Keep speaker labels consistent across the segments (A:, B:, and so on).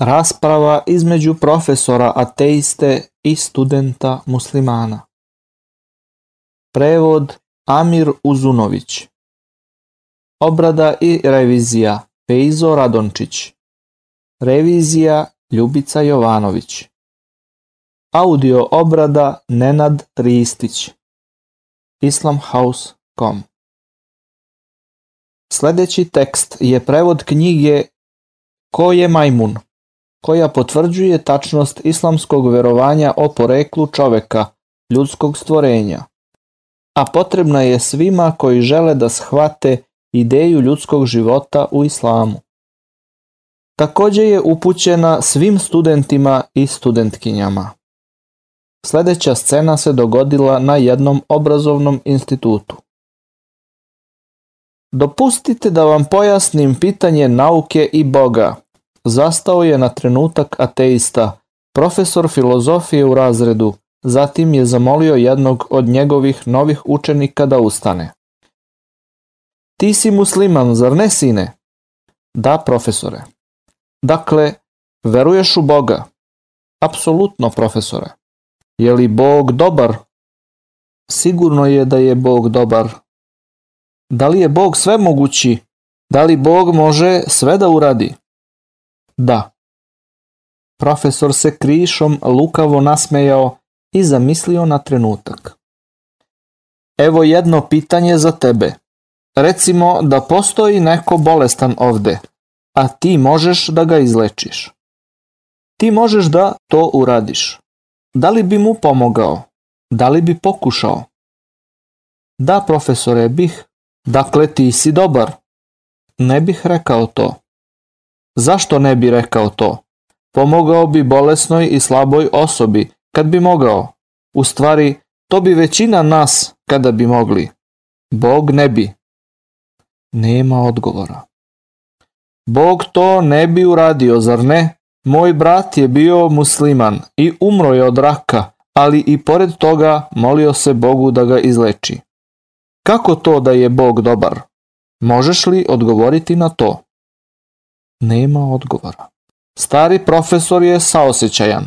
A: Rasprava između profesora ateiste i studenta muslimana Prevod Amir Uzunović Obrada i revizija Pejzo Radončić Revizija Ljubica Jovanović Audio obrada Nenad Ristić Islamhouse.com Sljedeći tekst je prevod knjige Ko je majmun? koja potvrđuje tačnost islamskog verovanja o poreklu čoveka, ljudskog stvorenja. A potrebna je svima koji žele da shvate ideju ljudskog života u islamu. Također je upućena svim studentima i studentkinjama. Sljedeća scena se dogodila na jednom obrazovnom institutu. Dopustite da vam pojasnim pitanje nauke i Boga, Zastao je na trenutak ateista, profesor filozofije u razredu, zatim je zamolio jednog od njegovih novih učenika da ustane. Ti si musliman, zar ne sine? Da, profesore. Dakle, veruješ u Boga? Apsolutno, profesore. Je li Bog dobar? Sigurno je da je Bog dobar. Da li je Bog sve mogući? Da li Bog može sve da uradi? da. Profesor se krišom lukavo nasmejao i zamislio na trenutak. Evo jedno pitanje za tebe. Recimo da postoji neko bolestan ovde, a ti možeš da ga izlečiš. Ti možeš da to uradiš. Da li bi mu pomogao? Da li bi pokušao? Da, profesore, bih. Dakle, ti si dobar. Ne bih rekao to. Zašto ne bi rekao to? Pomogao bi bolesnoj i slaboj osobi, kad bi mogao. U stvari, to bi većina nas kada bi mogli. Bog ne bi. Nema odgovora. Bog to ne bi uradio, zar ne? Moj brat je bio musliman i umro je od raka, ali i pored toga molio se Bogu da ga izleči. Kako to da je Bog dobar? Možeš li odgovoriti na to? Nema odgovora. Stari profesor je saosjećajan.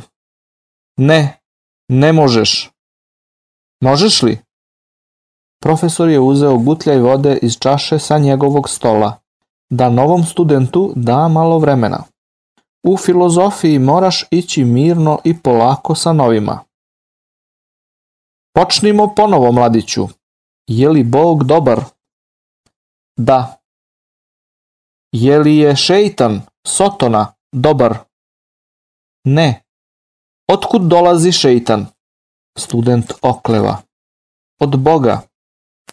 A: Ne, ne možeš. Možeš li? Profesor je uzeo gutljaj vode iz čaše sa njegovog stola, da novom studentu da malo vremena. U filozofiji moraš ići mirno i polako sa novima. Počnimo ponovo, mladiću. Je li Bog dobar? Da. Je li je šeitan, sotona, dobar? Ne. Otkud dolazi šeitan? Student okleva. Od Boga.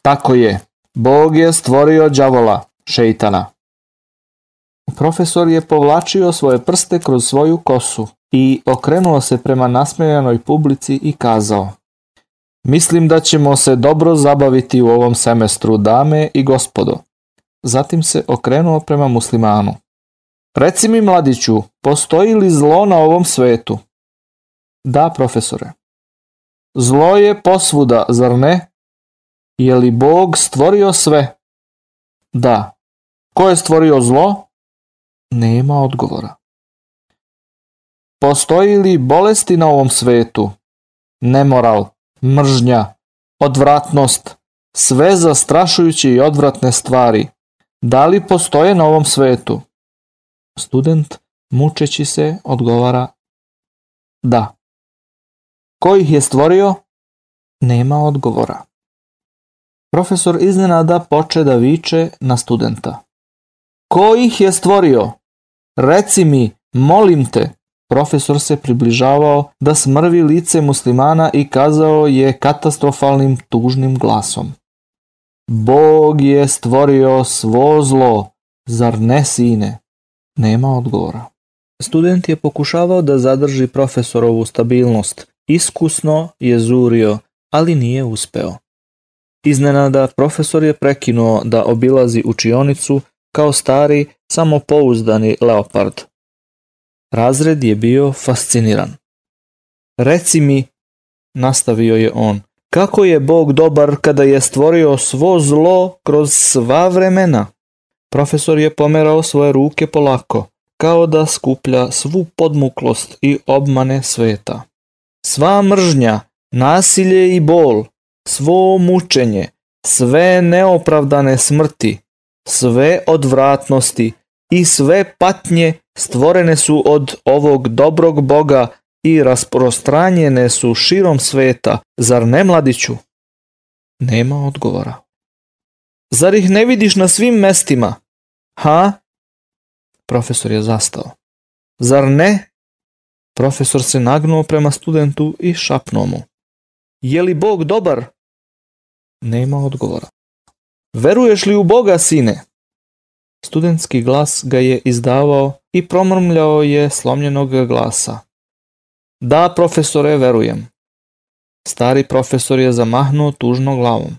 A: Tako je. Bog je stvorio đavola, šeitana. Profesor je povlačio svoje prste kroz svoju kosu i okrenuo se prema nasmejanoj publici i kazao Mislim da ćemo se dobro zabaviti u ovom semestru, dame i gospodo zatim se okrenuo prema muslimanu. Reci mi mladiću, postoji li zlo na ovom svetu? Da, profesore. Zlo je posvuda, zar ne? Je li Bog stvorio sve? Da. Ko je stvorio zlo? Nema odgovora. Postoji li bolesti na ovom svetu? Nemoral, mržnja, odvratnost, sve zastrašujuće i odvratne stvari. Da li postoje na ovom svetu? Student, mučeći se, odgovara da. Ko ih je stvorio? Nema odgovora. Profesor iznenada poče da viče na studenta. Ko ih je stvorio? Reci mi, molim te. Profesor se približavao da smrvi lice muslimana i kazao je katastrofalnim tužnim glasom. Bog je stvorio svo zlo, zar ne sine? Nema odgovora. Student je pokušavao da zadrži profesorovu stabilnost. Iskusno je zurio, ali nije uspeo. Iznenada profesor je prekinuo da obilazi učionicu kao stari, samopouzdani leopard. Razred je bio fasciniran. Reci mi, nastavio je on, kako je Bog dobar kada je stvorio svo zlo kroz sva vremena? Profesor je pomerao svoje ruke polako, kao da skuplja svu podmuklost i obmane sveta. Sva mržnja, nasilje i bol, svo mučenje, sve neopravdane smrti, sve odvratnosti i sve patnje stvorene su od ovog dobrog Boga i rasprostranjene su širom sveta, zar ne mladiću? Nema odgovora. Zar ih ne vidiš na svim mestima? Ha? Profesor je zastao. Zar ne? Profesor se nagnuo prema studentu i šapnuo mu. Je li Bog dobar? Nema odgovora. Veruješ li u Boga, sine? Studentski glas ga je izdavao i promrmljao je slomljenog glasa. Da, profesore, verujem. Stari profesor je zamahnuo tužno glavom.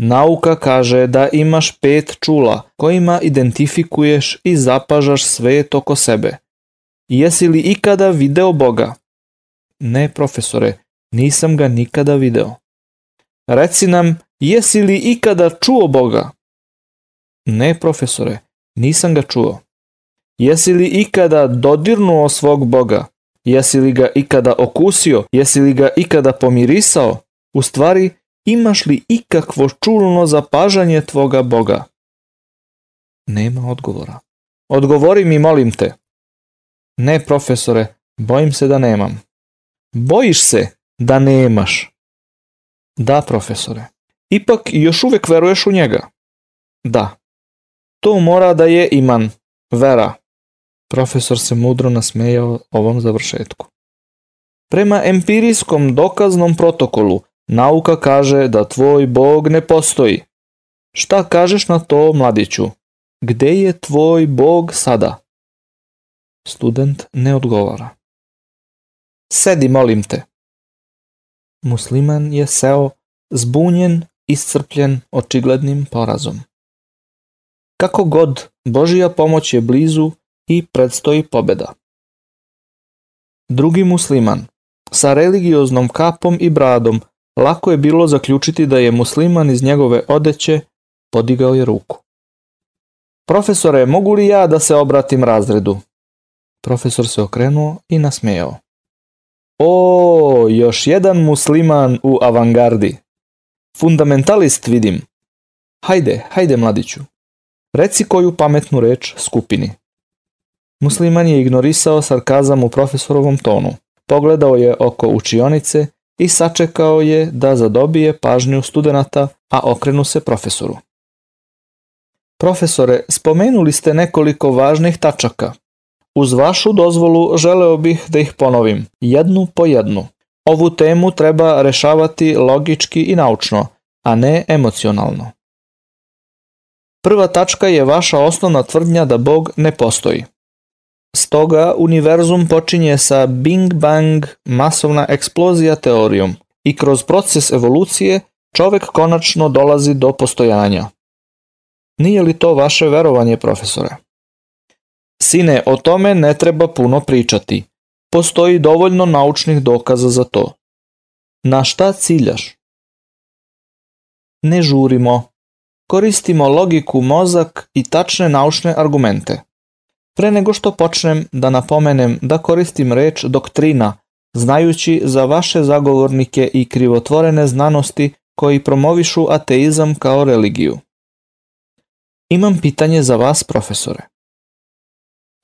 A: Nauka kaže da imaš pet čula kojima identifikuješ i zapažaš svet oko sebe. Jesi li ikada video Boga? Ne, profesore, nisam ga nikada video. Reci nam, jesi li ikada čuo Boga? Ne, profesore, nisam ga čuo. Jesi li ikada dodirnuo svog Boga? Jesi li ga ikada okusio? Jesi li ga ikada pomirisao? U stvari, imaš li ikakvo čulno zapažanje tvoga Boga? Nema odgovora. Odgovori mi, molim te. Ne, profesore, bojim se da nemam. Bojiš se da nemaš. Da, profesore. Ipak još uvijek veruješ u njega. Da. To mora da je iman, vera. Profesor se mudro nasmejao ovom završetku. Prema empirijskom dokaznom protokolu, nauka kaže da tvoj bog ne postoji. Šta kažeš na to, mladiću? Gde je tvoj bog sada? Student ne odgovara. Sedi, molim te. Musliman je seo, zbunjen, iscrpljen očiglednim porazom. Kako god, Božija pomoć je blizu i predstoji pobjeda. Drugi musliman. Sa religioznom kapom i bradom lako je bilo zaključiti da je musliman iz njegove odeće, podigao je ruku. Profesore, mogu li ja da se obratim razredu? Profesor se okrenuo i nasmejao. O, još jedan musliman u avangardi. Fundamentalist vidim. Hajde, hajde mladiću. Reci koju pametnu reč skupini. Musliman je ignorisao sarkazam u profesorovom tonu. Pogledao je oko učionice i sačekao je da zadobije pažnju studenata, a okrenu se profesoru. Profesore, spomenuli ste nekoliko važnih tačaka. Uz vašu dozvolu želeo bih da ih ponovim, jednu po jednu. Ovu temu treba rešavati logički i naučno, a ne emocionalno. Prva tačka je vaša osnovna tvrdnja da Bog ne postoji. Stoga univerzum počinje sa bing Bang masovna eksplozija teorijom i kroz proces evolucije čovjek konačno dolazi do postojanja. Nije li to vaše verovanje, profesore? Sine, o tome ne treba puno pričati. Postoji dovoljno naučnih dokaza za to. Na šta ciljaš? Ne žurimo. Koristimo logiku, mozak i tačne naučne argumente. Pre nego što počnem da napomenem da koristim reč doktrina, znajući za vaše zagovornike i krivotvorene znanosti koji promovišu ateizam kao religiju. Imam pitanje za vas, profesore.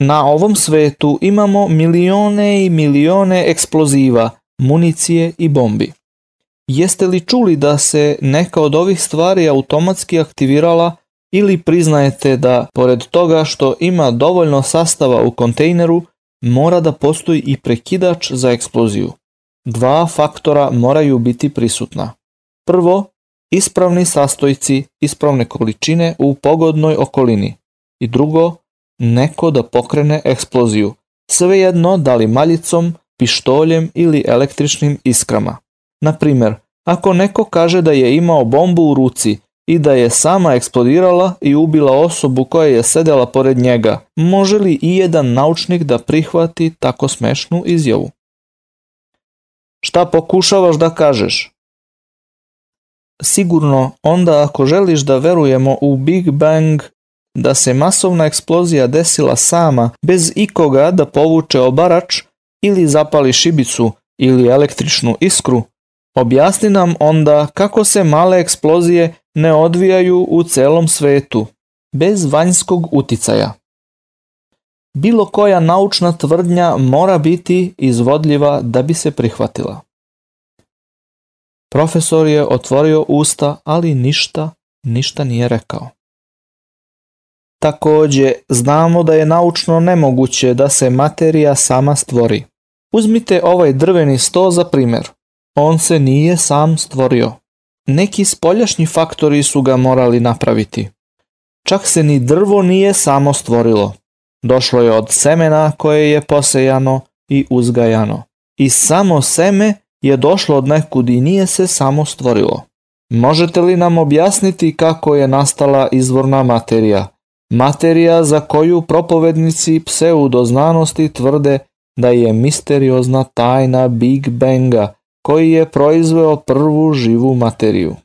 A: Na ovom svetu imamo milione i milione eksploziva, municije i bombi. Jeste li čuli da se neka od ovih stvari automatski aktivirala ili priznajete da pored toga što ima dovoljno sastava u kontejneru, mora da postoji i prekidač za eksploziju. Dva faktora moraju biti prisutna. Prvo, ispravni sastojci ispravne količine u pogodnoj okolini. I drugo, neko da pokrene eksploziju, svejedno da li maljicom, pištoljem ili električnim iskrama. Na ako neko kaže da je imao bombu u ruci, i da je sama eksplodirala i ubila osobu koja je sedela pored njega. Može li i jedan naučnik da prihvati tako smešnu izjavu? Šta pokušavaš da kažeš? Sigurno, onda ako želiš da verujemo u Big Bang, da se masovna eksplozija desila sama, bez ikoga da povuče obarač ili zapali šibicu ili električnu iskru, objasni nam onda kako se male eksplozije ne odvijaju u celom svetu, bez vanjskog uticaja. Bilo koja naučna tvrdnja mora biti izvodljiva da bi se prihvatila. Profesor je otvorio usta, ali ništa, ništa nije rekao. Također, znamo da je naučno nemoguće da se materija sama stvori. Uzmite ovaj drveni sto za primjer. On se nije sam stvorio neki spoljašnji faktori su ga morali napraviti. Čak se ni drvo nije samo stvorilo. Došlo je od semena koje je posejano i uzgajano. I samo seme je došlo od nekud i nije se samo stvorilo. Možete li nam objasniti kako je nastala izvorna materija? Materija za koju propovednici pseudoznanosti tvrde da je misteriozna tajna Big Banga koji je proizveo prvu živu materiju.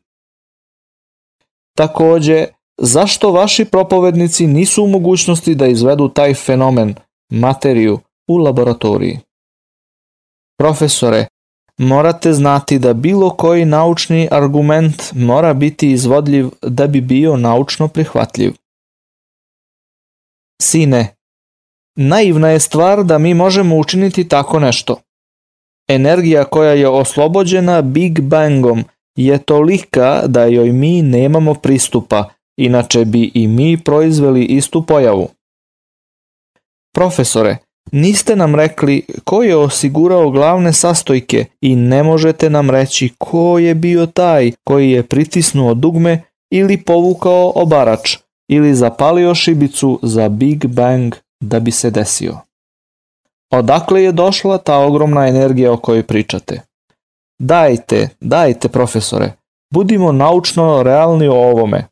A: Takođe, zašto vaši propovednici nisu u mogućnosti da izvedu taj fenomen, materiju, u laboratoriji? Profesore, morate znati da bilo koji naučni argument mora biti izvodljiv da bi bio naučno prihvatljiv. Sine, naivna je stvar da mi možemo učiniti tako nešto. Energija koja je oslobođena Big Bangom je tolika da joj mi nemamo pristupa, inače bi i mi proizveli istu pojavu. Profesore, niste nam rekli ko je osigurao glavne sastojke i ne možete nam reći ko je bio taj koji je pritisnuo dugme ili povukao obarač ili zapalio šibicu za Big Bang da bi se desio. Odakle je došla ta ogromna energija o kojoj pričate? Dajte, dajte profesore, budimo naučno realni o ovome.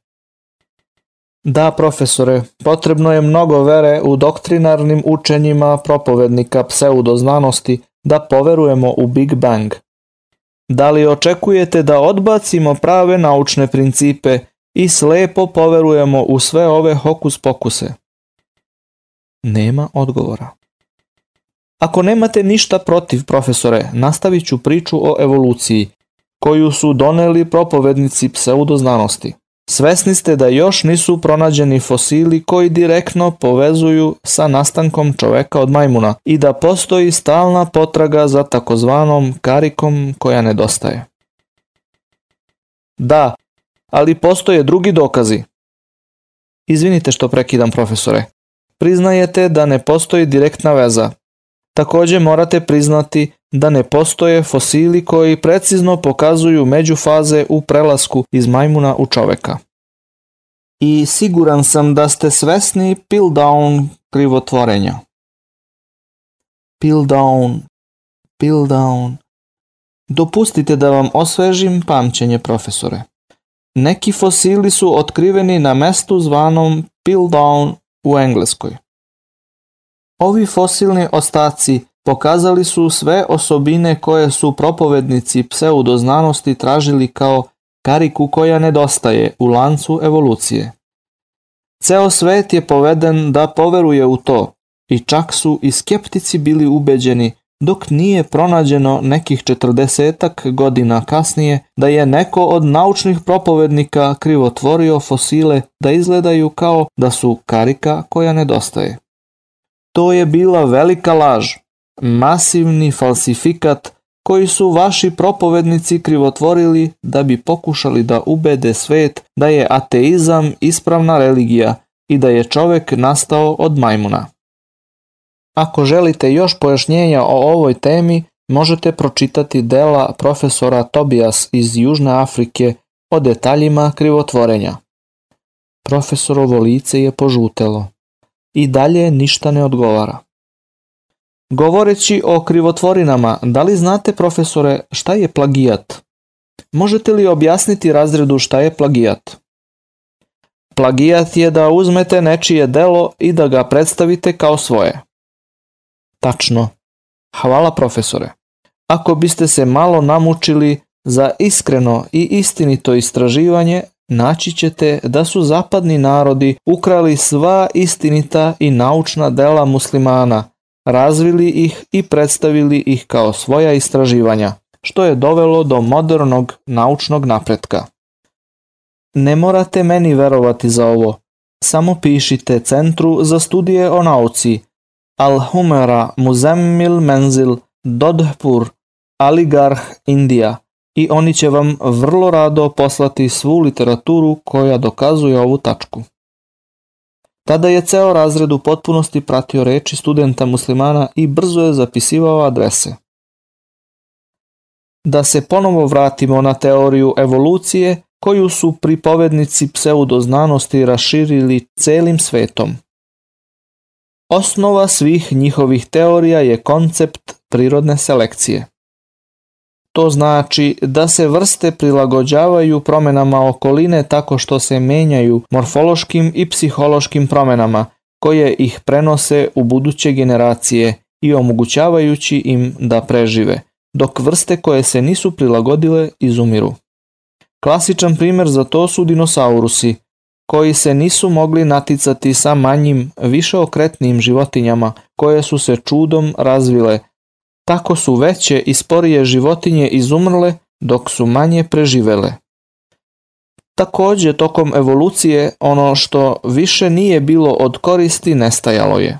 A: Da, profesore, potrebno je mnogo vere u doktrinarnim učenjima propovednika pseudoznanosti da poverujemo u Big Bang. Da li očekujete da odbacimo prave naučne principe i slepo poverujemo u sve ove hokus pokuse? Nema odgovora. Ako nemate ništa protiv profesore, nastavit ću priču o evoluciji, koju su doneli propovednici pseudoznanosti. Svesni ste da još nisu pronađeni fosili koji direktno povezuju sa nastankom čoveka od majmuna i da postoji stalna potraga za takozvanom karikom koja nedostaje. Da, ali postoje drugi dokazi. Izvinite što prekidam profesore. Priznajete da ne postoji direktna veza, Također morate priznati da ne postoje fosili koji precizno pokazuju među faze u prelasku iz majmuna u čoveka. I siguran sam da ste svesni Pildown krivotvorenja. Pildown, Pildown. Dopustite da vam osvežim pamćenje, profesore. Neki fosili su otkriveni na mestu zvanom Pildown u Engleskoj. Ovi fosilni ostaci pokazali su sve osobine koje su propovednici pseudoznanosti tražili kao kariku koja nedostaje u lancu evolucije. Ceo svet je poveden da poveruje u to i čak su i skeptici bili ubeđeni dok nije pronađeno nekih četrdesetak godina kasnije da je neko od naučnih propovednika krivotvorio fosile da izgledaju kao da su karika koja nedostaje. To je bila velika laž, masivni falsifikat koji su vaši propovednici krivotvorili da bi pokušali da ubede svet da je ateizam ispravna religija i da je čovek nastao od majmuna. Ako želite još pojašnjenja o ovoj temi, možete pročitati dela profesora Tobias iz Južne Afrike o detaljima krivotvorenja. Profesorovo lice je požutelo i dalje ništa ne odgovara. Govoreći o krivotvorinama, da li znate profesore šta je plagijat? Možete li objasniti razredu šta je plagijat? Plagijat je da uzmete nečije delo i da ga predstavite kao svoje. Tačno. Hvala profesore. Ako biste se malo namučili za iskreno i istinito istraživanje, naći ćete da su zapadni narodi ukrali sva istinita i naučna dela muslimana, razvili ih i predstavili ih kao svoja istraživanja, što je dovelo do modernog naučnog napretka. Ne morate meni verovati za ovo, samo pišite Centru za studije o nauci Al-Humera Muzemmil Menzil Dodhpur Aligarh Indija i oni će vam vrlo rado poslati svu literaturu koja dokazuje ovu tačku. Tada je ceo razred u potpunosti pratio reči studenta muslimana i brzo je zapisivao adrese. Da se ponovo vratimo na teoriju evolucije koju su pripovednici pseudoznanosti raširili celim svetom. Osnova svih njihovih teorija je koncept prirodne selekcije. To znači da se vrste prilagođavaju promjenama okoline tako što se menjaju morfološkim i psihološkim promjenama koje ih prenose u buduće generacije i omogućavajući im da prežive, dok vrste koje se nisu prilagodile izumiru. Klasičan primjer za to su dinosaurusi, koji se nisu mogli naticati sa manjim, više okretnim životinjama koje su se čudom razvile – tako su veće i sporije životinje izumrle dok su manje preživele. Također tokom evolucije ono što više nije bilo od koristi nestajalo je.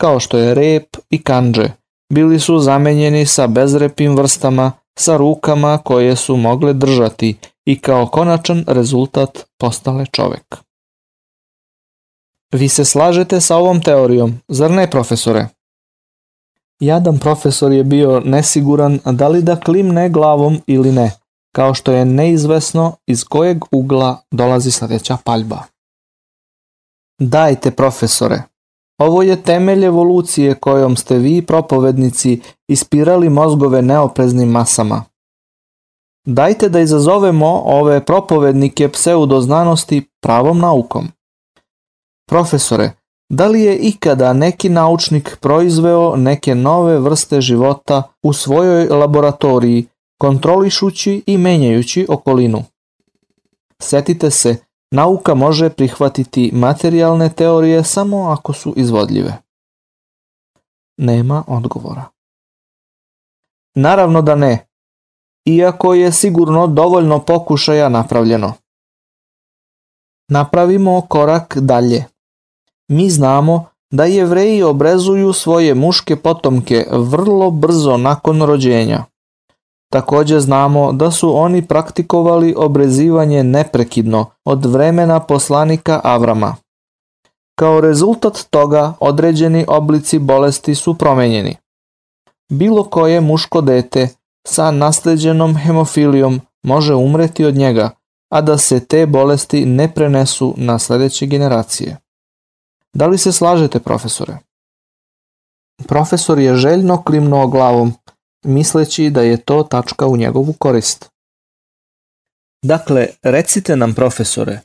A: Kao što je rep i kanđe, bili su zamenjeni sa bezrepim vrstama, sa rukama koje su mogle držati i kao konačan rezultat postale čovek. Vi se slažete sa ovom teorijom, zar ne profesore? Jadan profesor je bio nesiguran da li da klimne glavom ili ne, kao što je neizvesno iz kojeg ugla dolazi sljedeća paljba. Dajte, profesore, ovo je temelj evolucije kojom ste vi, propovednici, ispirali mozgove neopreznim masama. Dajte da izazovemo ove propovednike pseudoznanosti pravom naukom. Profesore, da li je ikada neki naučnik proizveo neke nove vrste života u svojoj laboratoriji, kontrolišući i menjajući okolinu? Sjetite se, nauka može prihvatiti materijalne teorije samo ako su izvodljive. Nema odgovora. Naravno da ne, iako je sigurno dovoljno pokušaja napravljeno. Napravimo korak dalje. Mi znamo da Jevreji obrezuju svoje muške potomke vrlo brzo nakon rođenja. Također znamo da su oni praktikovali obrezivanje neprekidno od vremena poslanika Avrama. Kao rezultat toga određeni oblici bolesti su promenjeni. Bilo koje muško dete sa nasljeđenom hemofilijom može umreti od njega, a da se te bolesti ne prenesu na sljedeće generacije. Da li se slažete, profesore? Profesor je željno klimnuo glavom, misleći da je to tačka u njegovu korist. Dakle, recite nam, profesore,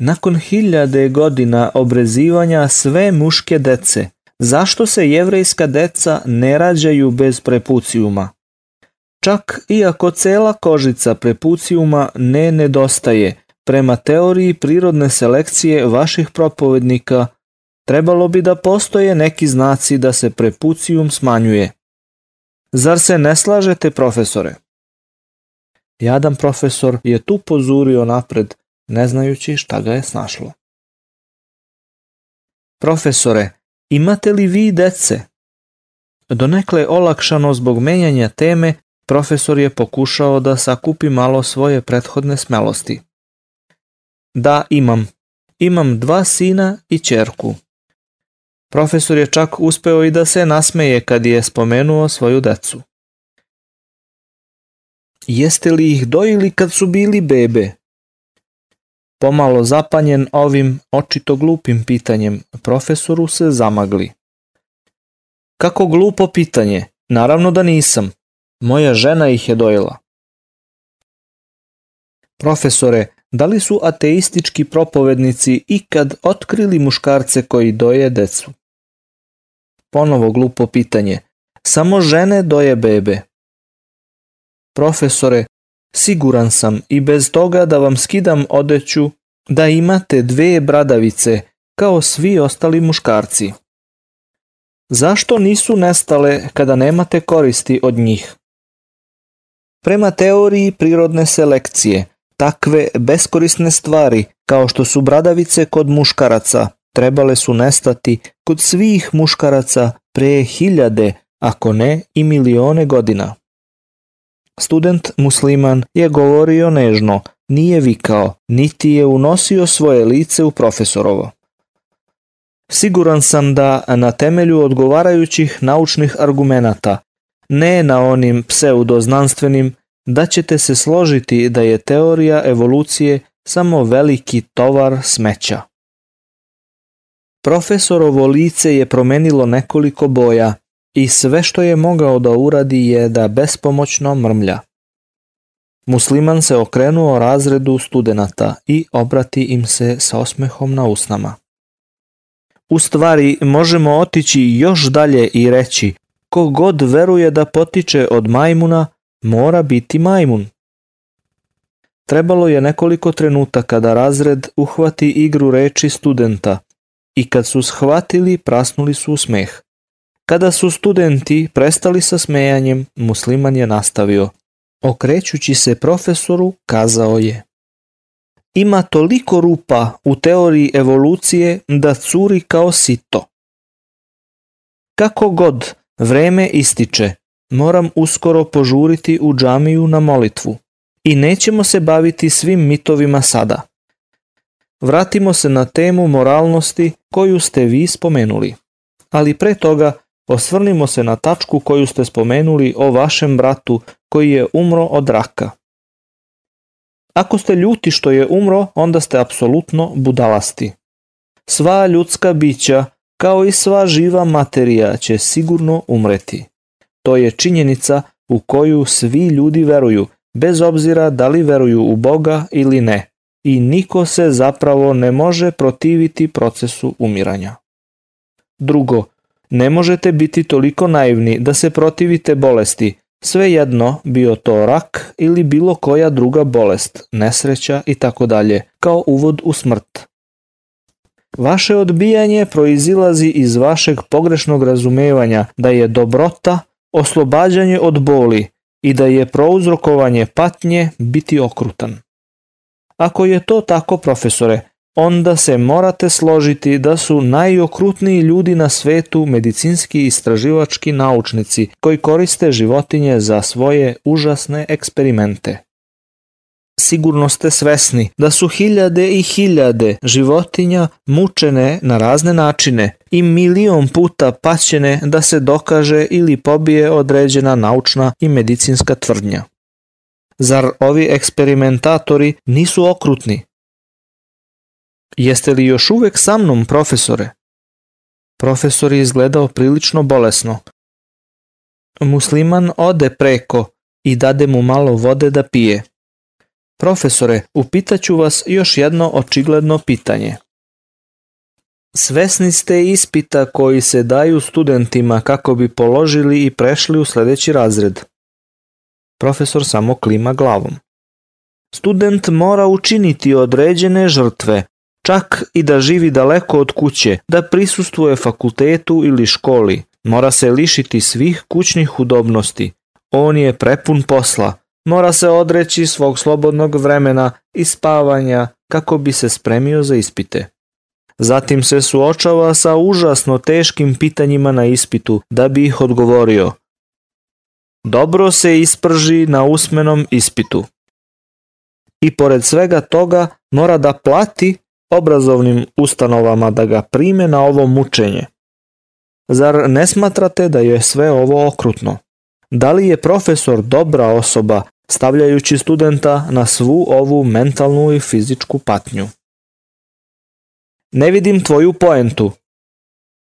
A: nakon hiljade godina obrezivanja sve muške dece, zašto se jevrejska deca ne rađaju bez prepucijuma? Čak iako cela kožica prepucijuma ne nedostaje, prema teoriji prirodne selekcije vaših propovednika – trebalo bi da postoje neki znaci da se prepucijum smanjuje. Zar se ne slažete, profesore? Jadan profesor je tu pozurio napred, ne znajući šta ga je snašlo. Profesore, imate li vi dece? Donekle olakšano zbog menjanja teme, profesor je pokušao da sakupi malo svoje prethodne smelosti. Da, imam. Imam dva sina i čerku. Profesor je čak uspeo i da se nasmeje kad je spomenuo svoju decu. Jeste li ih dojili kad su bili bebe? Pomalo zapanjen ovim očito glupim pitanjem, profesoru se zamagli. Kako glupo pitanje, naravno da nisam. Moja žena ih je dojela. Profesore, da li su ateistički propovednici ikad otkrili muškarce koji doje decu? Ponovo glupo pitanje. Samo žene doje bebe. Profesore, siguran sam i bez toga da vam skidam odeću da imate dve bradavice kao svi ostali muškarci. Zašto nisu nestale kada nemate koristi od njih? Prema teoriji prirodne selekcije, takve beskorisne stvari kao što su bradavice kod muškaraca trebale su nestati kod svih muškaraca pre hiljade, ako ne i milione godina. Student musliman je govorio nežno, nije vikao, niti je unosio svoje lice u profesorovo. Siguran sam da na temelju odgovarajućih naučnih argumenata, ne na onim pseudoznanstvenim, da ćete se složiti da je teorija evolucije samo veliki tovar smeća. Profesorovo lice je promenilo nekoliko boja i sve što je mogao da uradi je da bespomoćno mrmlja. Musliman se okrenuo razredu studenata i obrati im se sa osmehom na usnama. U stvari možemo otići još dalje i reći, ko god veruje da potiče od majmuna, mora biti majmun. Trebalo je nekoliko trenutaka da razred uhvati igru reči studenta – i kad su shvatili prasnuli su u smeh. Kada su studenti prestali sa smejanjem, musliman je nastavio. Okrećući se profesoru, kazao je. Ima toliko rupa u teoriji evolucije da curi kao sito. Kako god, vreme ističe, moram uskoro požuriti u džamiju na molitvu i nećemo se baviti svim mitovima sada vratimo se na temu moralnosti koju ste vi spomenuli. Ali pre toga osvrnimo se na tačku koju ste spomenuli o vašem bratu koji je umro od raka. Ako ste ljuti što je umro, onda ste apsolutno budalasti. Sva ljudska bića, kao i sva živa materija, će sigurno umreti. To je činjenica u koju svi ljudi veruju, bez obzira da li veruju u Boga ili ne i niko se zapravo ne može protiviti procesu umiranja. Drugo, ne možete biti toliko naivni da se protivite bolesti, svejedno bio to rak ili bilo koja druga bolest, nesreća i tako dalje, kao uvod u smrt. Vaše odbijanje proizilazi iz vašeg pogrešnog razumevanja da je dobrota oslobađanje od boli i da je prouzrokovanje patnje biti okrutan. Ako je to tako, profesore, onda se morate složiti da su najokrutniji ljudi na svetu medicinski istraživački naučnici koji koriste životinje za svoje užasne eksperimente. Sigurno ste svesni da su hiljade i hiljade životinja mučene na razne načine i milion puta paćene da se dokaže ili pobije određena naučna i medicinska tvrdnja. Zar ovi eksperimentatori nisu okrutni? Jeste li još uvijek sa mnom, profesore? Profesor je izgledao prilično bolesno. Musliman ode preko i dade mu malo vode da pije. Profesore, upitaću vas još jedno očigledno pitanje. Svesni ste ispita koji se daju studentima kako bi položili i prešli u sljedeći razred. Profesor samo klima glavom. Student mora učiniti određene žrtve, čak i da živi daleko od kuće, da prisustuje fakultetu ili školi. Mora se lišiti svih kućnih udobnosti. On je prepun posla. Mora se odreći svog slobodnog vremena i spavanja kako bi se spremio za ispite. Zatim se suočava sa užasno teškim pitanjima na ispitu da bi ih odgovorio dobro se isprži na usmenom ispitu. I pored svega toga mora da plati obrazovnim ustanovama da ga prime na ovo mučenje. Zar ne smatrate da je sve ovo okrutno? Da li je profesor dobra osoba stavljajući studenta na svu ovu mentalnu i fizičku patnju? Ne vidim tvoju poentu.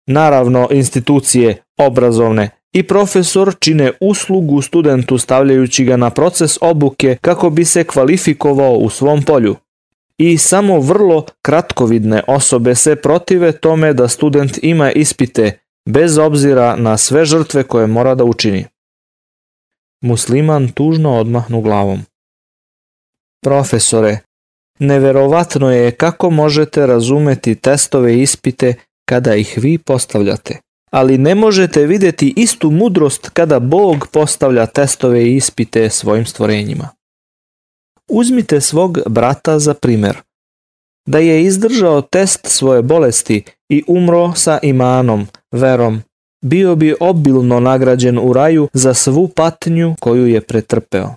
A: Naravno, institucije obrazovne i profesor čine uslugu studentu stavljajući ga na proces obuke kako bi se kvalifikovao u svom polju. I samo vrlo kratkovidne osobe se protive tome da student ima ispite, bez obzira na sve žrtve koje mora da učini. Musliman tužno odmahnu glavom. Profesore, neverovatno je kako možete razumeti testove i ispite kada ih vi postavljate ali ne možete vidjeti istu mudrost kada Bog postavlja testove i ispite svojim stvorenjima. Uzmite svog brata za primjer. Da je izdržao test svoje bolesti i umro sa imanom, verom, bio bi obilno nagrađen u raju za svu patnju koju je pretrpeo.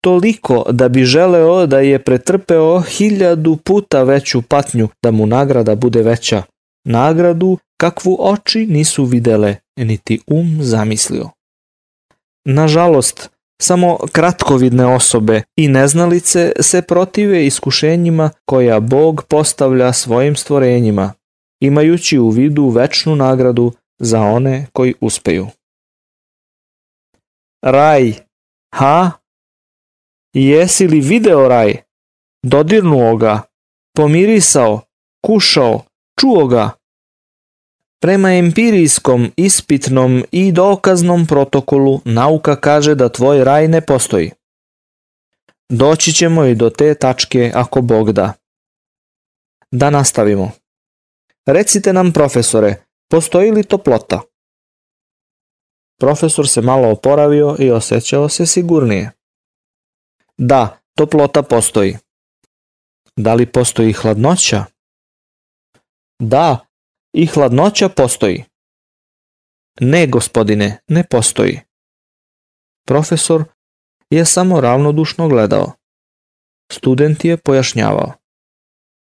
A: Toliko da bi želeo da je pretrpeo hiljadu puta veću patnju da mu nagrada bude veća, nagradu kakvu oči nisu videle, niti um zamislio. Nažalost, samo kratkovidne osobe i neznalice se protive iskušenjima koja Bog postavlja svojim stvorenjima, imajući u vidu večnu nagradu za one koji uspeju. Raj, ha? Jesi li video raj? Dodirnuo ga, pomirisao, kušao, čuo ga, Prema empirijskom, ispitnom i dokaznom protokolu nauka kaže da tvoj raj ne postoji. Doći ćemo i do te tačke ako Bog da. Da nastavimo. Recite nam profesore, postoji li toplota? Profesor se malo oporavio i osjećao se sigurnije. Da, toplota postoji. Da li postoji hladnoća? Da, i hladnoća postoji. Ne, gospodine, ne postoji. Profesor je samo ravnodušno gledao. Student je pojašnjavao.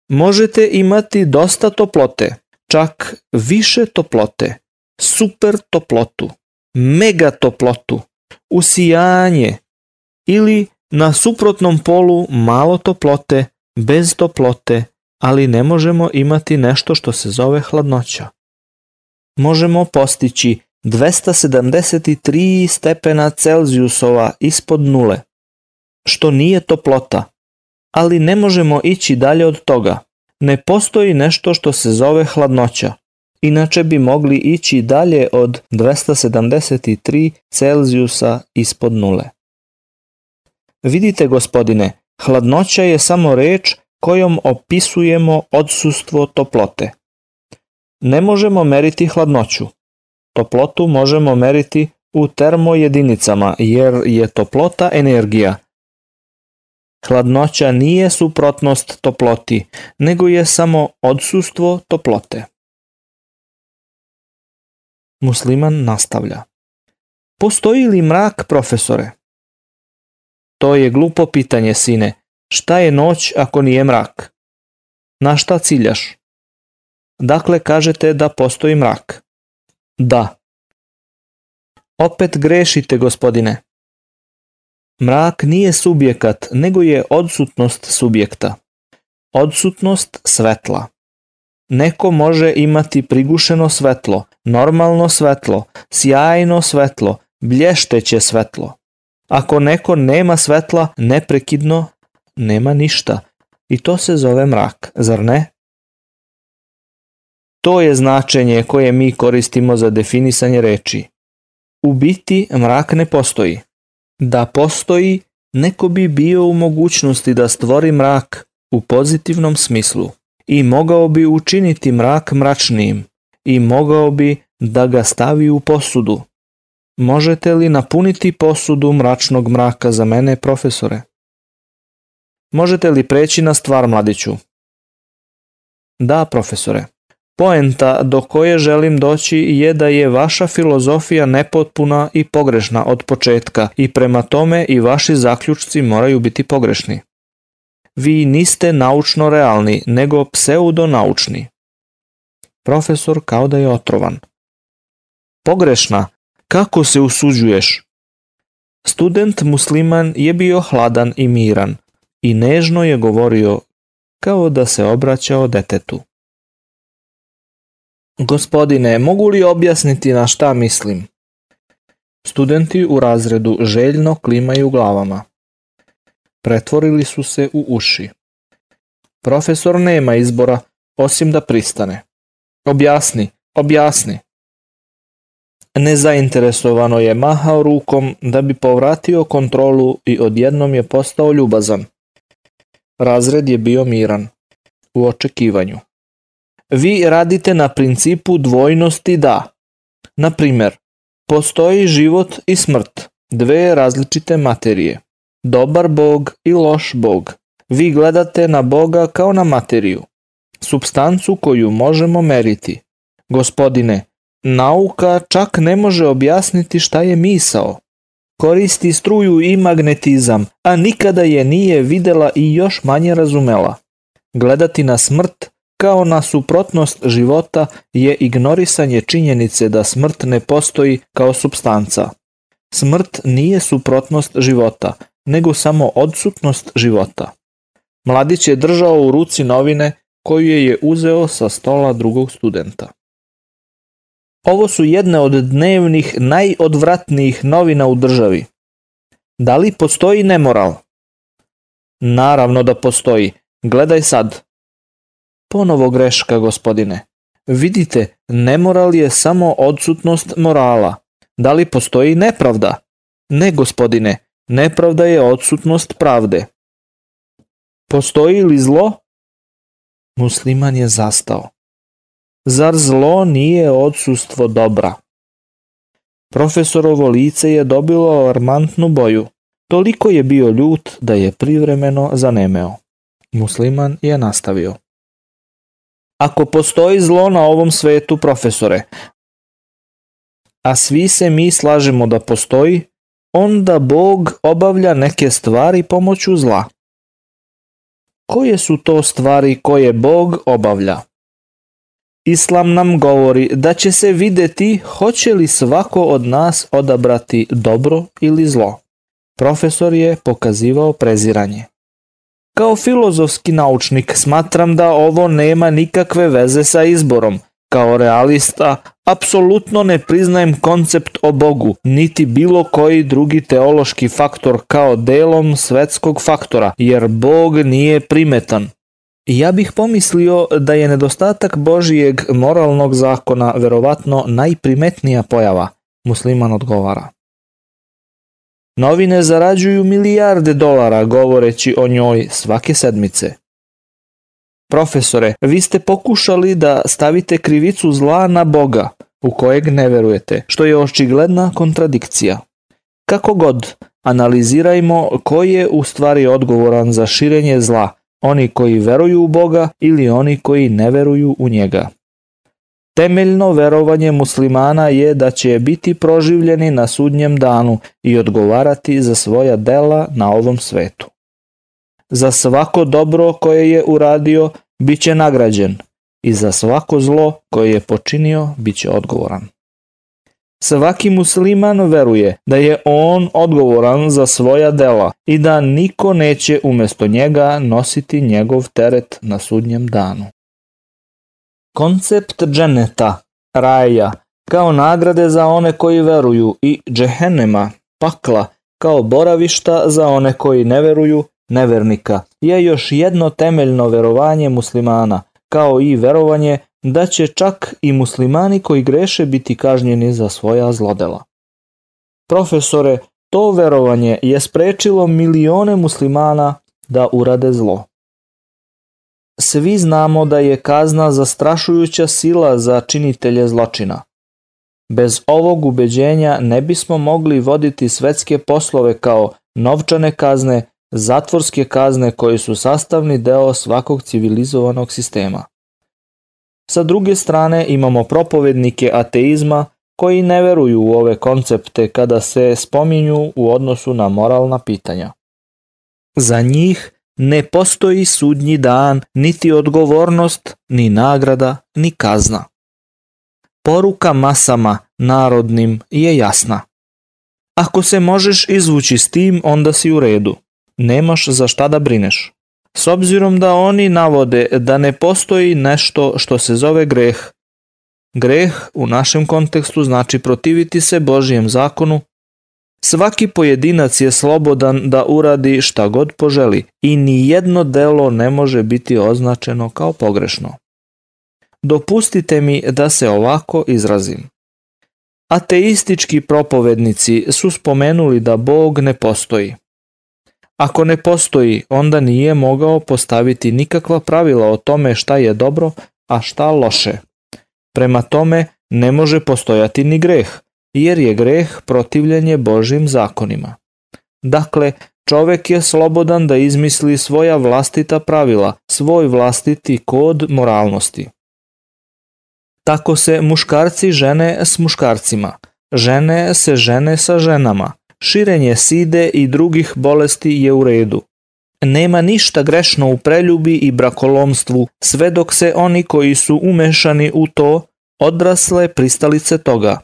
A: Možete imati dosta toplote, čak više toplote, super toplotu, mega toplotu, usijanje ili na suprotnom polu malo toplote, bez toplote, ali ne možemo imati nešto što se zove hladnoća. Možemo postići 273 stepena Celzijusova ispod nule, što nije toplota, ali ne možemo ići dalje od toga. Ne postoji nešto što se zove hladnoća, inače bi mogli ići dalje od 273 Celzijusa ispod nule. Vidite gospodine, hladnoća je samo reč kojom opisujemo odsustvo toplote. Ne možemo meriti hladnoću. Toplotu možemo meriti u termojedinicama jer je toplota energija. Hladnoća nije suprotnost toploti, nego je samo odsustvo toplote. Musliman nastavlja. Postoji li mrak, profesore? To je glupo pitanje, sine. Šta je noć ako nije mrak? Na šta ciljaš? Dakle, kažete da postoji mrak. Da. Opet grešite, gospodine. Mrak nije subjekat, nego je odsutnost subjekta. Odsutnost svetla. Neko može imati prigušeno svetlo, normalno svetlo, sjajno svetlo, blješteće svetlo. Ako neko nema svetla neprekidno, nema ništa. I to se zove mrak, zar ne? To je značenje koje mi koristimo za definisanje reči. U biti mrak ne postoji. Da postoji, neko bi bio u mogućnosti da stvori mrak u pozitivnom smislu i mogao bi učiniti mrak mračnim i mogao bi da ga stavi u posudu. Možete li napuniti posudu mračnog mraka za mene, profesore? Možete li preći na stvar mladiću? Da, profesore. Poenta do koje želim doći je da je vaša filozofija nepotpuna i pogrešna od početka i prema tome i vaši zaključci moraju biti pogrešni. Vi niste naučno realni, nego pseudonaučni. Profesor kao da je otrovan. Pogrešna? Kako se usuđuješ? Student musliman je bio hladan i miran i nežno je govorio kao da se obraćao detetu. Gospodine, mogu li objasniti na šta mislim? Studenti u razredu željno klimaju glavama. Pretvorili su se u uši. Profesor nema izbora osim da pristane. Objasni, objasni. Nezainteresovano je mahao rukom da bi povratio kontrolu i odjednom je postao ljubazan. Razred je bio miran. U očekivanju. Vi radite na principu dvojnosti da. Na primjer, postoji život i smrt, dve različite materije. Dobar bog i loš bog. Vi gledate na boga kao na materiju, substancu koju možemo meriti. Gospodine, nauka čak ne može objasniti šta je misao koristi struju i magnetizam, a nikada je nije videla i još manje razumela. Gledati na smrt kao na suprotnost života je ignorisanje činjenice da smrt ne postoji kao substanca. Smrt nije suprotnost života, nego samo odsutnost života. Mladić je držao u ruci novine koju je uzeo sa stola drugog studenta. Ovo su jedne od dnevnih najodvratnijih novina u državi. Da li postoji nemoral? Naravno da postoji. Gledaj sad. Ponovo greška, gospodine. Vidite, nemoral je samo odsutnost morala. Da li postoji nepravda? Ne, gospodine. Nepravda je odsutnost pravde. Postoji li zlo? Musliman je zastao. Zar zlo nije odsustvo dobra? Profesorovo lice je dobilo armantnu boju. Toliko je bio ljut da je privremeno zanemeo. Musliman je nastavio. Ako postoji zlo na ovom svetu, profesore, a svi se mi slažemo da postoji, onda Bog obavlja neke stvari pomoću zla. Koje su to stvari koje Bog obavlja? Islam nam govori da će se vidjeti hoće li svako od nas odabrati dobro ili zlo. Profesor je pokazivao preziranje. Kao filozofski naučnik smatram da ovo nema nikakve veze sa izborom. Kao realista, apsolutno ne priznajem koncept o Bogu, niti bilo koji drugi teološki faktor kao delom svetskog faktora, jer Bog nije primetan. Ja bih pomislio da je nedostatak Božijeg moralnog zakona verovatno najprimetnija pojava, musliman odgovara. Novine zarađuju milijarde dolara govoreći o njoj svake sedmice. Profesore, vi ste pokušali da stavite krivicu zla na Boga, u kojeg ne verujete, što je očigledna kontradikcija. Kako god, analizirajmo ko je u stvari odgovoran za širenje zla – oni koji veruju u Boga ili oni koji ne veruju u njega. Temeljno verovanje muslimana je da će biti proživljeni na sudnjem danu i odgovarati za svoja dela na ovom svetu. Za svako dobro koje je uradio bit će nagrađen i za svako zlo koje je počinio bit će odgovoran. Svaki musliman veruje da je on odgovoran za svoja dela i da niko neće umjesto njega nositi njegov teret na sudnjem danu. Koncept dženeta, raja, kao nagrade za one koji veruju i džehenema, pakla, kao boravišta za one koji ne veruju, nevernika, je još jedno temeljno verovanje muslimana, kao i verovanje da će čak i muslimani koji greše biti kažnjeni za svoja zlodela. Profesore, to verovanje je sprečilo milione muslimana da urade zlo. Svi znamo da je kazna zastrašujuća sila za činitelje zločina. Bez ovog ubeđenja ne bismo mogli voditi svetske poslove kao novčane kazne, zatvorske kazne koje su sastavni deo svakog civilizovanog sistema. Sa druge strane imamo propovednike ateizma koji ne veruju u ove koncepte kada se spominju u odnosu na moralna pitanja. Za njih ne postoji sudnji dan, niti odgovornost, ni nagrada, ni kazna. Poruka masama narodnim je jasna. Ako se možeš izvući s tim, onda si u redu. Nemaš za šta da brineš. S obzirom da oni navode da ne postoji nešto što se zove greh. Greh u našem kontekstu znači protiviti se Božijem zakonu. Svaki pojedinac je slobodan da uradi šta god poželi i ni jedno delo ne može biti označeno kao pogrešno. Dopustite mi da se ovako izrazim. Ateistički propovednici su spomenuli da Bog ne postoji. Ako ne postoji, onda nije mogao postaviti nikakva pravila o tome šta je dobro, a šta loše. Prema tome ne može postojati ni greh, jer je greh protivljenje Božim zakonima. Dakle, čovek je slobodan da izmisli svoja vlastita pravila, svoj vlastiti kod moralnosti. Tako se muškarci žene s muškarcima, žene se žene sa ženama, Širenje side i drugih bolesti je u redu. Nema ništa grešno u preljubi i brakolomstvu, sve dok se oni koji su umešani u to odrasle pristalice toga.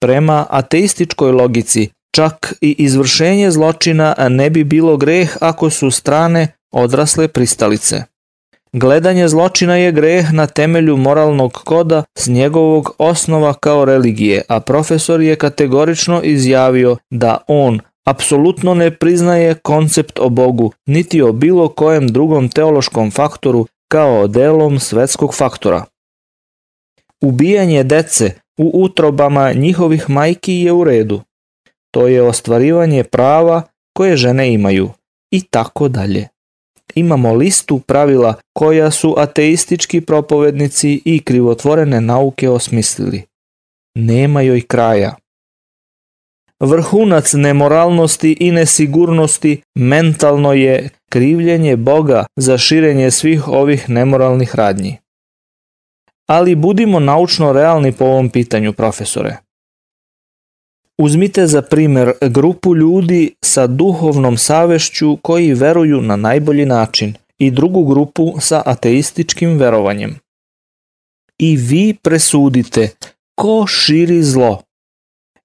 A: Prema ateističkoj logici, čak i izvršenje zločina ne bi bilo greh ako su strane odrasle pristalice. Gledanje zločina je greh na temelju moralnog koda s njegovog osnova kao religije, a profesor je kategorično izjavio da on apsolutno ne priznaje koncept o Bogu, niti o bilo kojem drugom teološkom faktoru kao delom svetskog faktora. Ubijanje dece u utrobama njihovih majki je u redu. To je ostvarivanje prava koje žene imaju i tako dalje imamo listu pravila koja su ateistički propovednici i krivotvorene nauke osmislili. Nema joj kraja. Vrhunac nemoralnosti i nesigurnosti mentalno je krivljenje Boga za širenje svih ovih nemoralnih radnji. Ali budimo naučno realni po ovom pitanju, profesore. Uzmite za primjer grupu ljudi sa duhovnom savešću koji veruju na najbolji način i drugu grupu sa ateističkim verovanjem. I vi presudite ko širi zlo.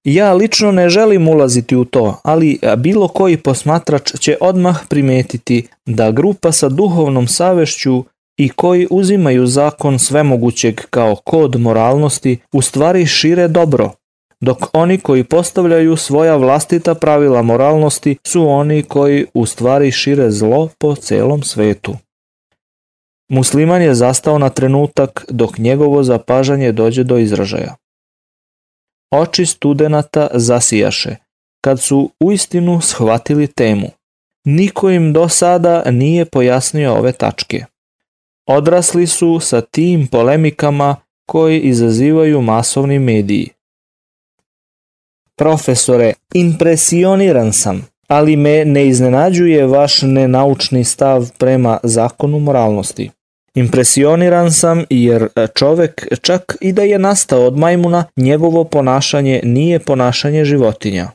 A: Ja lično ne želim ulaziti u to, ali bilo koji posmatrač će odmah primetiti da grupa sa duhovnom savešću i koji uzimaju zakon svemogućeg kao kod moralnosti u stvari šire dobro dok oni koji postavljaju svoja vlastita pravila moralnosti su oni koji u stvari šire zlo po celom svetu. Musliman je zastao na trenutak dok njegovo zapažanje dođe do izražaja. Oči studenata zasijaše, kad su uistinu shvatili temu. Niko im do sada nije pojasnio ove tačke. Odrasli su sa tim polemikama koje izazivaju masovni mediji. Profesore, impresioniran sam, ali me ne iznenađuje vaš nenaučni stav prema zakonu moralnosti. Impresioniran sam jer čovek čak i da je nastao od majmuna, njegovo ponašanje nije ponašanje životinja.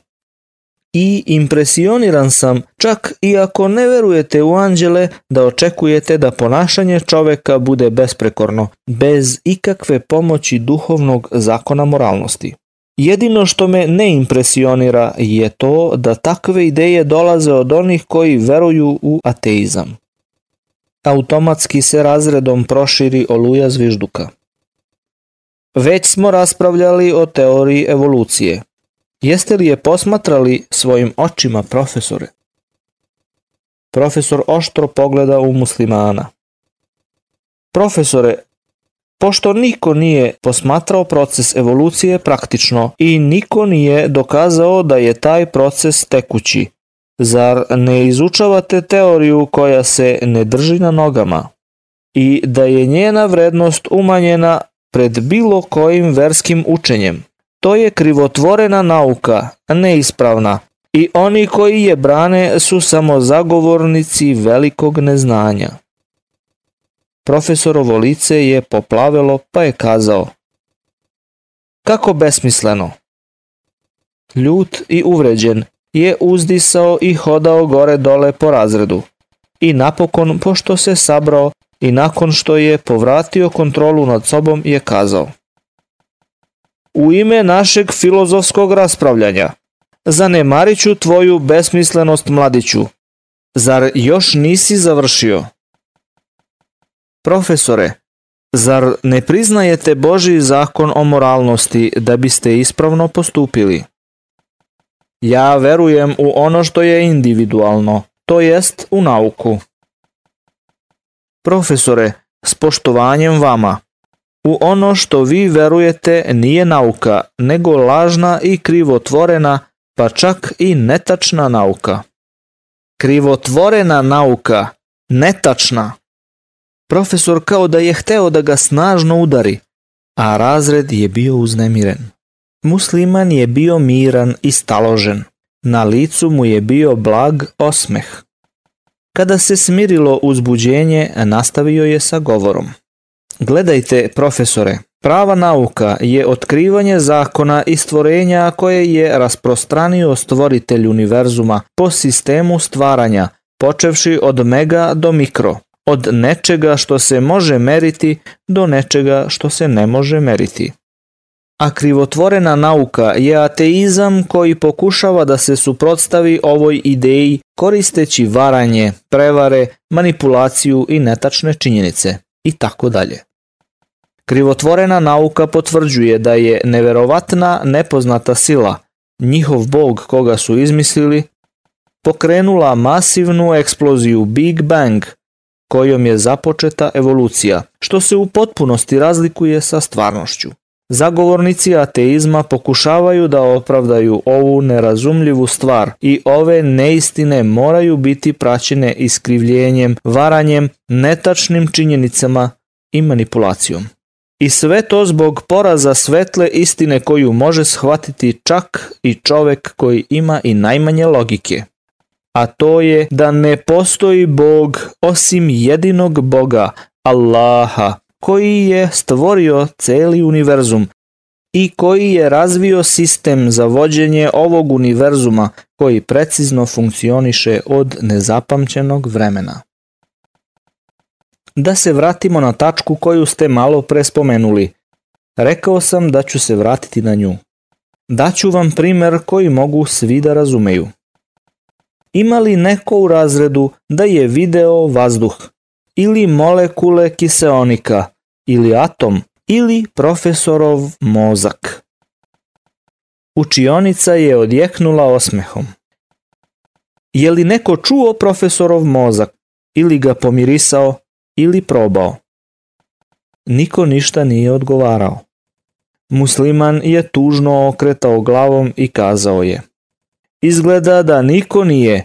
A: I impresioniran sam čak i ako ne verujete u anđele da očekujete da ponašanje čoveka bude besprekorno, bez ikakve pomoći duhovnog zakona moralnosti. Jedino što me ne impresionira je to da takve ideje dolaze od onih koji veruju u ateizam. Automatski se razredom proširi oluja zvižduka. Već smo raspravljali o teoriji evolucije. Jeste li je posmatrali svojim očima, profesore? Profesor oštro pogleda u muslimana. Profesore, Pošto niko nije posmatrao proces evolucije praktično i niko nije dokazao da je taj proces tekući, zar ne izučavate teoriju koja se ne drži na nogama i da je njena vrednost umanjena pred bilo kojim verskim učenjem? To je krivotvorena nauka, neispravna i oni koji je brane su samo zagovornici velikog neznanja. Profesorovo lice je poplavilo pa je kazao. Kako besmisleno? Ljut i uvređen je uzdisao i hodao gore dole po razredu. I napokon, pošto se sabrao i nakon što je povratio kontrolu nad sobom, je kazao. U ime našeg filozofskog raspravljanja, zanemarit ću tvoju besmislenost mladiću. Zar još nisi završio? Profesore, zar ne priznajete Boži zakon o moralnosti da biste ispravno postupili? Ja verujem u ono što je individualno, to jest u nauku. Profesore, s poštovanjem vama. U ono što vi verujete nije nauka, nego lažna i krivotvorena, pa čak i netačna nauka. Krivotvorena nauka, netačna. Profesor kao da je hteo da ga snažno udari, a razred je bio uznemiren. Musliman je bio miran i staložen. Na licu mu je bio blag osmeh. Kada se smirilo uzbuđenje, nastavio je sa govorom. Gledajte, profesore, prava nauka je otkrivanje zakona i stvorenja koje je rasprostranio stvoritelj univerzuma po sistemu stvaranja, počevši od mega do mikro od nečega što se može meriti do nečega što se ne može meriti. A krivotvorena nauka je ateizam koji pokušava da se suprotstavi ovoj ideji koristeći varanje, prevare, manipulaciju i netačne činjenice i tako dalje. Krivotvorena nauka potvrđuje da je neverovatna nepoznata sila, njihov bog koga su izmislili, pokrenula masivnu eksploziju Big Bang kojom je započeta evolucija, što se u potpunosti razlikuje sa stvarnošću. Zagovornici ateizma pokušavaju da opravdaju ovu nerazumljivu stvar i ove neistine moraju biti praćene iskrivljenjem, varanjem, netačnim činjenicama i manipulacijom. I sve to zbog poraza svetle istine koju može shvatiti čak i čovek koji ima i najmanje logike a to je da ne postoji Bog osim jedinog Boga, Allaha, koji je stvorio celi univerzum i koji je razvio sistem za vođenje ovog univerzuma koji precizno funkcioniše od nezapamćenog vremena. Da se vratimo na tačku koju ste malo prespomenuli, spomenuli. Rekao sam da ću se vratiti na nju. Daću vam primjer koji mogu svi da razumeju. Ima li neko u razredu da je video vazduh ili molekule kiseonika ili atom ili profesorov mozak? Učionica je odjeknula osmehom. Je li neko čuo profesorov mozak ili ga pomirisao ili probao? Niko ništa nije odgovarao. Musliman je tužno okretao glavom i kazao je – Izgleda da niko nije.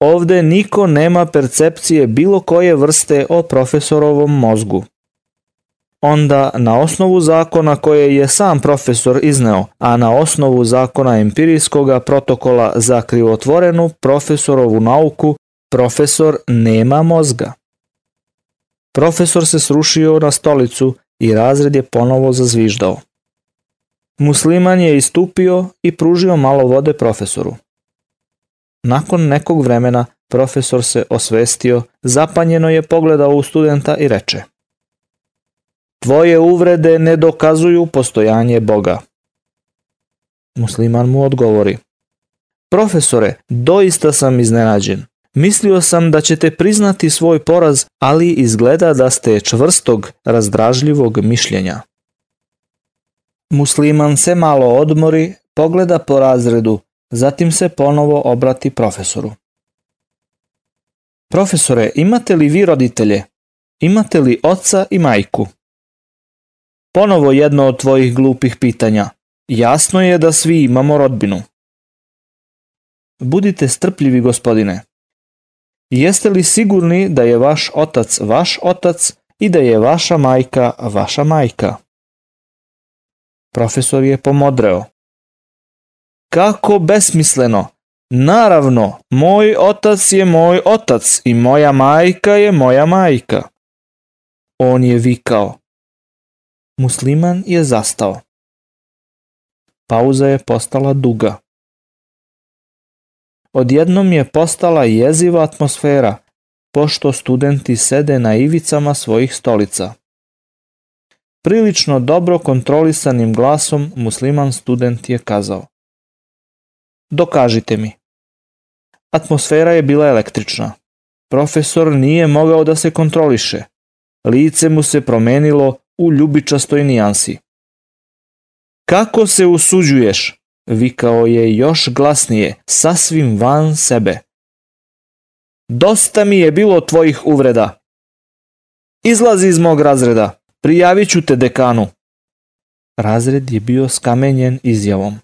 A: Ovde niko nema percepcije bilo koje vrste o profesorovom mozgu. Onda, na osnovu zakona koje je sam profesor izneo, a na osnovu zakona empirijskoga protokola za krivotvorenu profesorovu nauku, profesor nema mozga. Profesor se srušio na stolicu i razred je ponovo zazviždao. Musliman je istupio i pružio malo vode profesoru. Nakon nekog vremena profesor se osvestio, zapanjeno je pogledao u studenta i reče Tvoje uvrede ne dokazuju postojanje Boga. Musliman mu odgovori Profesore, doista sam iznenađen. Mislio sam da ćete priznati svoj poraz, ali izgleda da ste čvrstog, razdražljivog mišljenja. Musliman se malo odmori, pogleda po razredu, zatim se ponovo obrati profesoru. Profesore, imate li vi roditelje? Imate li oca i majku? Ponovo jedno od tvojih glupih pitanja. Jasno je da svi imamo rodbinu. Budite strpljivi, gospodine. Jeste li sigurni da je vaš otac vaš otac i da je vaša majka vaša majka? Profesor je pomodreo. Kako besmisleno! Naravno, moj otac je moj otac i moja majka je moja majka. On je vikao. Musliman je zastao. Pauza je postala duga. Odjednom je postala jeziva atmosfera, pošto studenti sede na ivicama svojih stolica prilično dobro kontrolisanim glasom musliman student je kazao. Dokažite mi. Atmosfera je bila električna. Profesor nije mogao da se kontroliše. Lice mu se promenilo u ljubičastoj nijansi. Kako se usuđuješ? Vikao je još glasnije, sasvim van sebe. Dosta mi je bilo tvojih uvreda. Izlazi iz mog razreda. Prijavit ću te dekanu. Razred je bio skamenjen izjavom.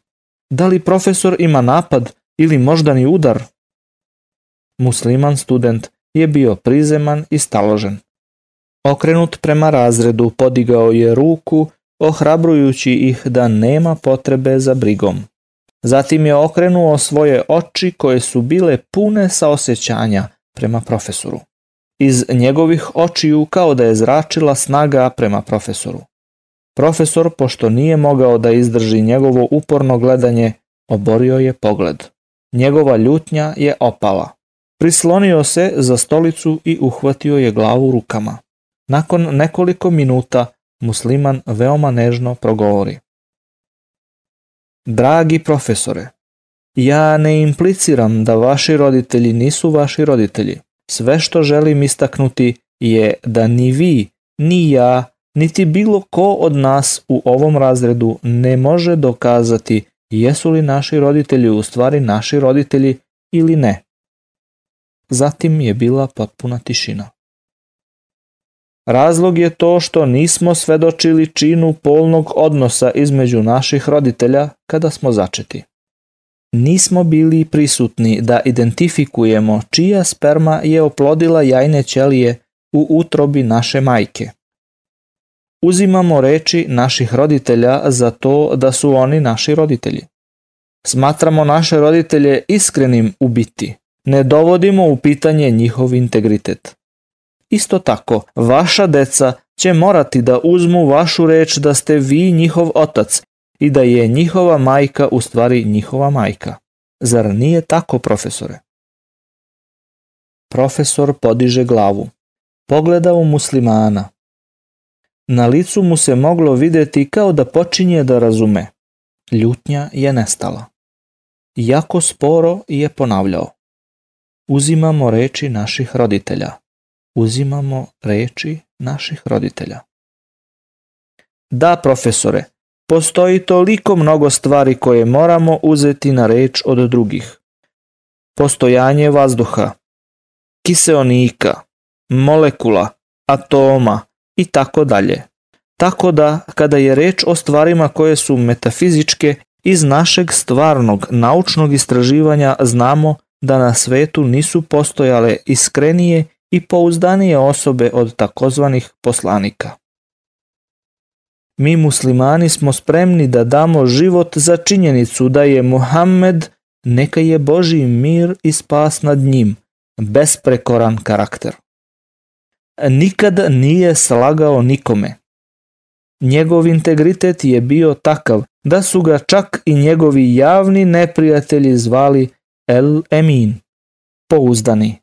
A: Da li profesor ima napad ili moždani udar? Musliman student je bio prizeman i staložen. Okrenut prema razredu podigao je ruku, ohrabrujući ih da nema potrebe za brigom. Zatim je okrenuo svoje oči koje su bile pune sa osjećanja prema profesoru iz njegovih očiju kao da je zračila snaga prema profesoru. Profesor, pošto nije mogao da izdrži njegovo uporno gledanje, oborio je pogled. Njegova ljutnja je opala. Prislonio se za stolicu i uhvatio je glavu rukama. Nakon nekoliko minuta musliman veoma nežno progovori. Dragi profesore, ja ne impliciram da vaši roditelji nisu vaši roditelji. Sve što želim istaknuti je da ni vi, ni ja, niti bilo ko od nas u ovom razredu ne može dokazati jesu li naši roditelji u stvari naši roditelji ili ne. Zatim je bila potpuna tišina. Razlog je to što nismo svedočili činu polnog odnosa između naših roditelja kada smo začeti nismo bili prisutni da identifikujemo čija sperma je oplodila jajne ćelije u utrobi naše majke. Uzimamo reči naših roditelja za to da su oni naši roditelji. Smatramo naše roditelje iskrenim u biti. Ne dovodimo u pitanje njihov integritet. Isto tako, vaša deca će morati da uzmu vašu reč da ste vi njihov otac i da je njihova majka u stvari njihova majka. Zar nije tako, profesore? Profesor podiže glavu. Pogleda u muslimana. Na licu mu se moglo vidjeti kao da počinje da razume. Ljutnja je nestala. Jako sporo je ponavljao. Uzimamo reči naših roditelja. Uzimamo reči naših roditelja. Da, profesore, Postoji toliko mnogo stvari koje moramo uzeti na reč od drugih. Postojanje vazduha, kiseonika, molekula, atoma i tako dalje. Tako da, kada je reč o stvarima koje su metafizičke, iz našeg stvarnog naučnog istraživanja znamo da na svetu nisu postojale iskrenije i pouzdanije osobe od takozvanih poslanika. Mi muslimani smo spremni da damo život za činjenicu da je Muhammed, neka je Boži mir i spas nad njim, besprekoran karakter. Nikad nije slagao nikome. Njegov integritet je bio takav da su ga čak i njegovi javni neprijatelji zvali El Emin, pouzdani.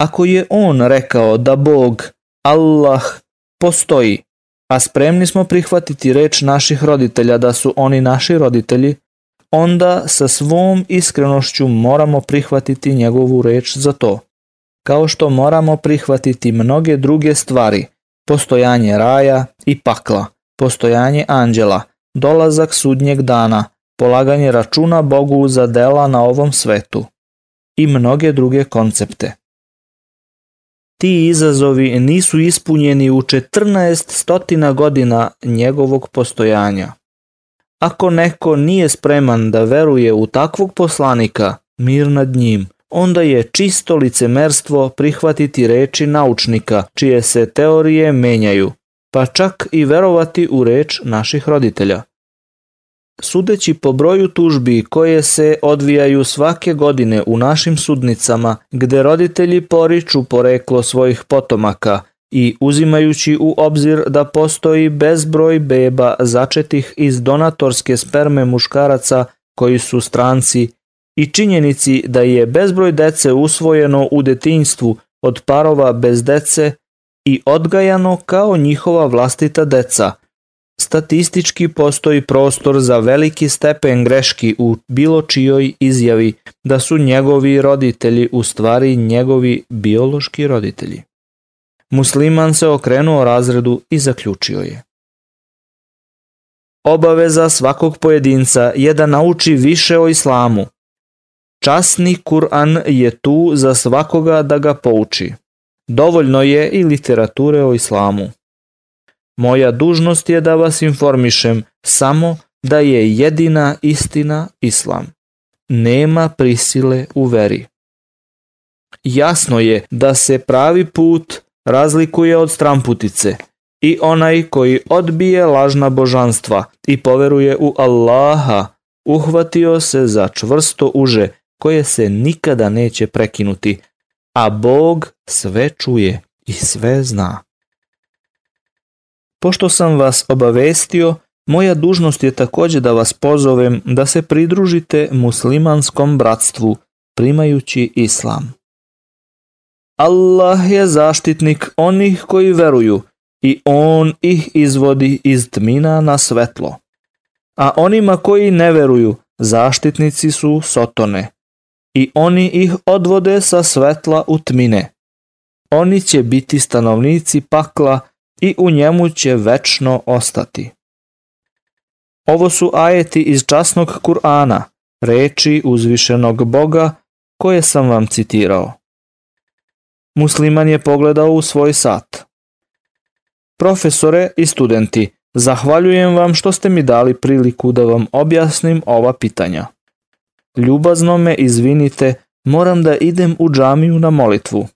A: Ako je on rekao da Bog, Allah, postoji, a spremni smo prihvatiti reč naših roditelja da su oni naši roditelji, onda sa svom iskrenošću moramo prihvatiti njegovu reč za to, kao što moramo prihvatiti mnoge druge stvari, postojanje raja i pakla, postojanje anđela, dolazak sudnjeg dana, polaganje računa Bogu za dela na ovom svetu i mnoge druge koncepte. Ti izazovi nisu ispunjeni u 14 stotina godina njegovog postojanja. Ako neko nije spreman da veruje u takvog poslanika, mir nad njim, onda je čisto licemerstvo prihvatiti reči naučnika, čije se teorije menjaju, pa čak i verovati u reč naših roditelja. Sudeći po broju tužbi koje se odvijaju svake godine u našim sudnicama, gde roditelji poriču poreklo svojih potomaka i uzimajući u obzir da postoji bezbroj beba začetih iz donatorske sperme muškaraca koji su stranci i činjenici da je bezbroj dece usvojeno u detinjstvu od parova bez dece i odgajano kao njihova vlastita deca – Statistički postoji prostor za veliki stepen greški u bilo čijoj izjavi da su njegovi roditelji u stvari njegovi biološki roditelji. Musliman se okrenuo razredu i zaključio je. Obaveza svakog pojedinca je da nauči više o islamu. Časni Kur'an je tu za svakoga da ga pouči. Dovoljno je i literature o islamu. Moja dužnost je da vas informišem samo da je jedina istina islam. Nema prisile u veri. Jasno je da se pravi put razlikuje od stramputice i onaj koji odbije lažna božanstva i poveruje u Allaha, uhvatio se za čvrsto uže koje se nikada neće prekinuti, a Bog sve čuje i sve zna. Pošto sam vas obavestio, moja dužnost je također da vas pozovem da se pridružite muslimanskom bratstvu, primajući islam. Allah je zaštitnik onih koji veruju i On ih izvodi iz tmina na svetlo. A onima koji ne veruju, zaštitnici su sotone. I oni ih odvode sa svetla u tmine. Oni će biti stanovnici pakla i u njemu će večno ostati. Ovo su ajeti iz časnog Kur'ana, reči uzvišenog Boga koje sam vam citirao. Musliman je pogledao u svoj sat. Profesore i studenti, zahvaljujem vam što ste mi dali priliku da vam objasnim ova pitanja. Ljubazno me izvinite, moram da idem u džamiju na molitvu.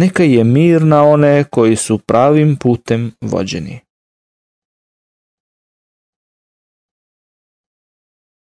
A: Neka je mir na one koji su pravim putem vođeni.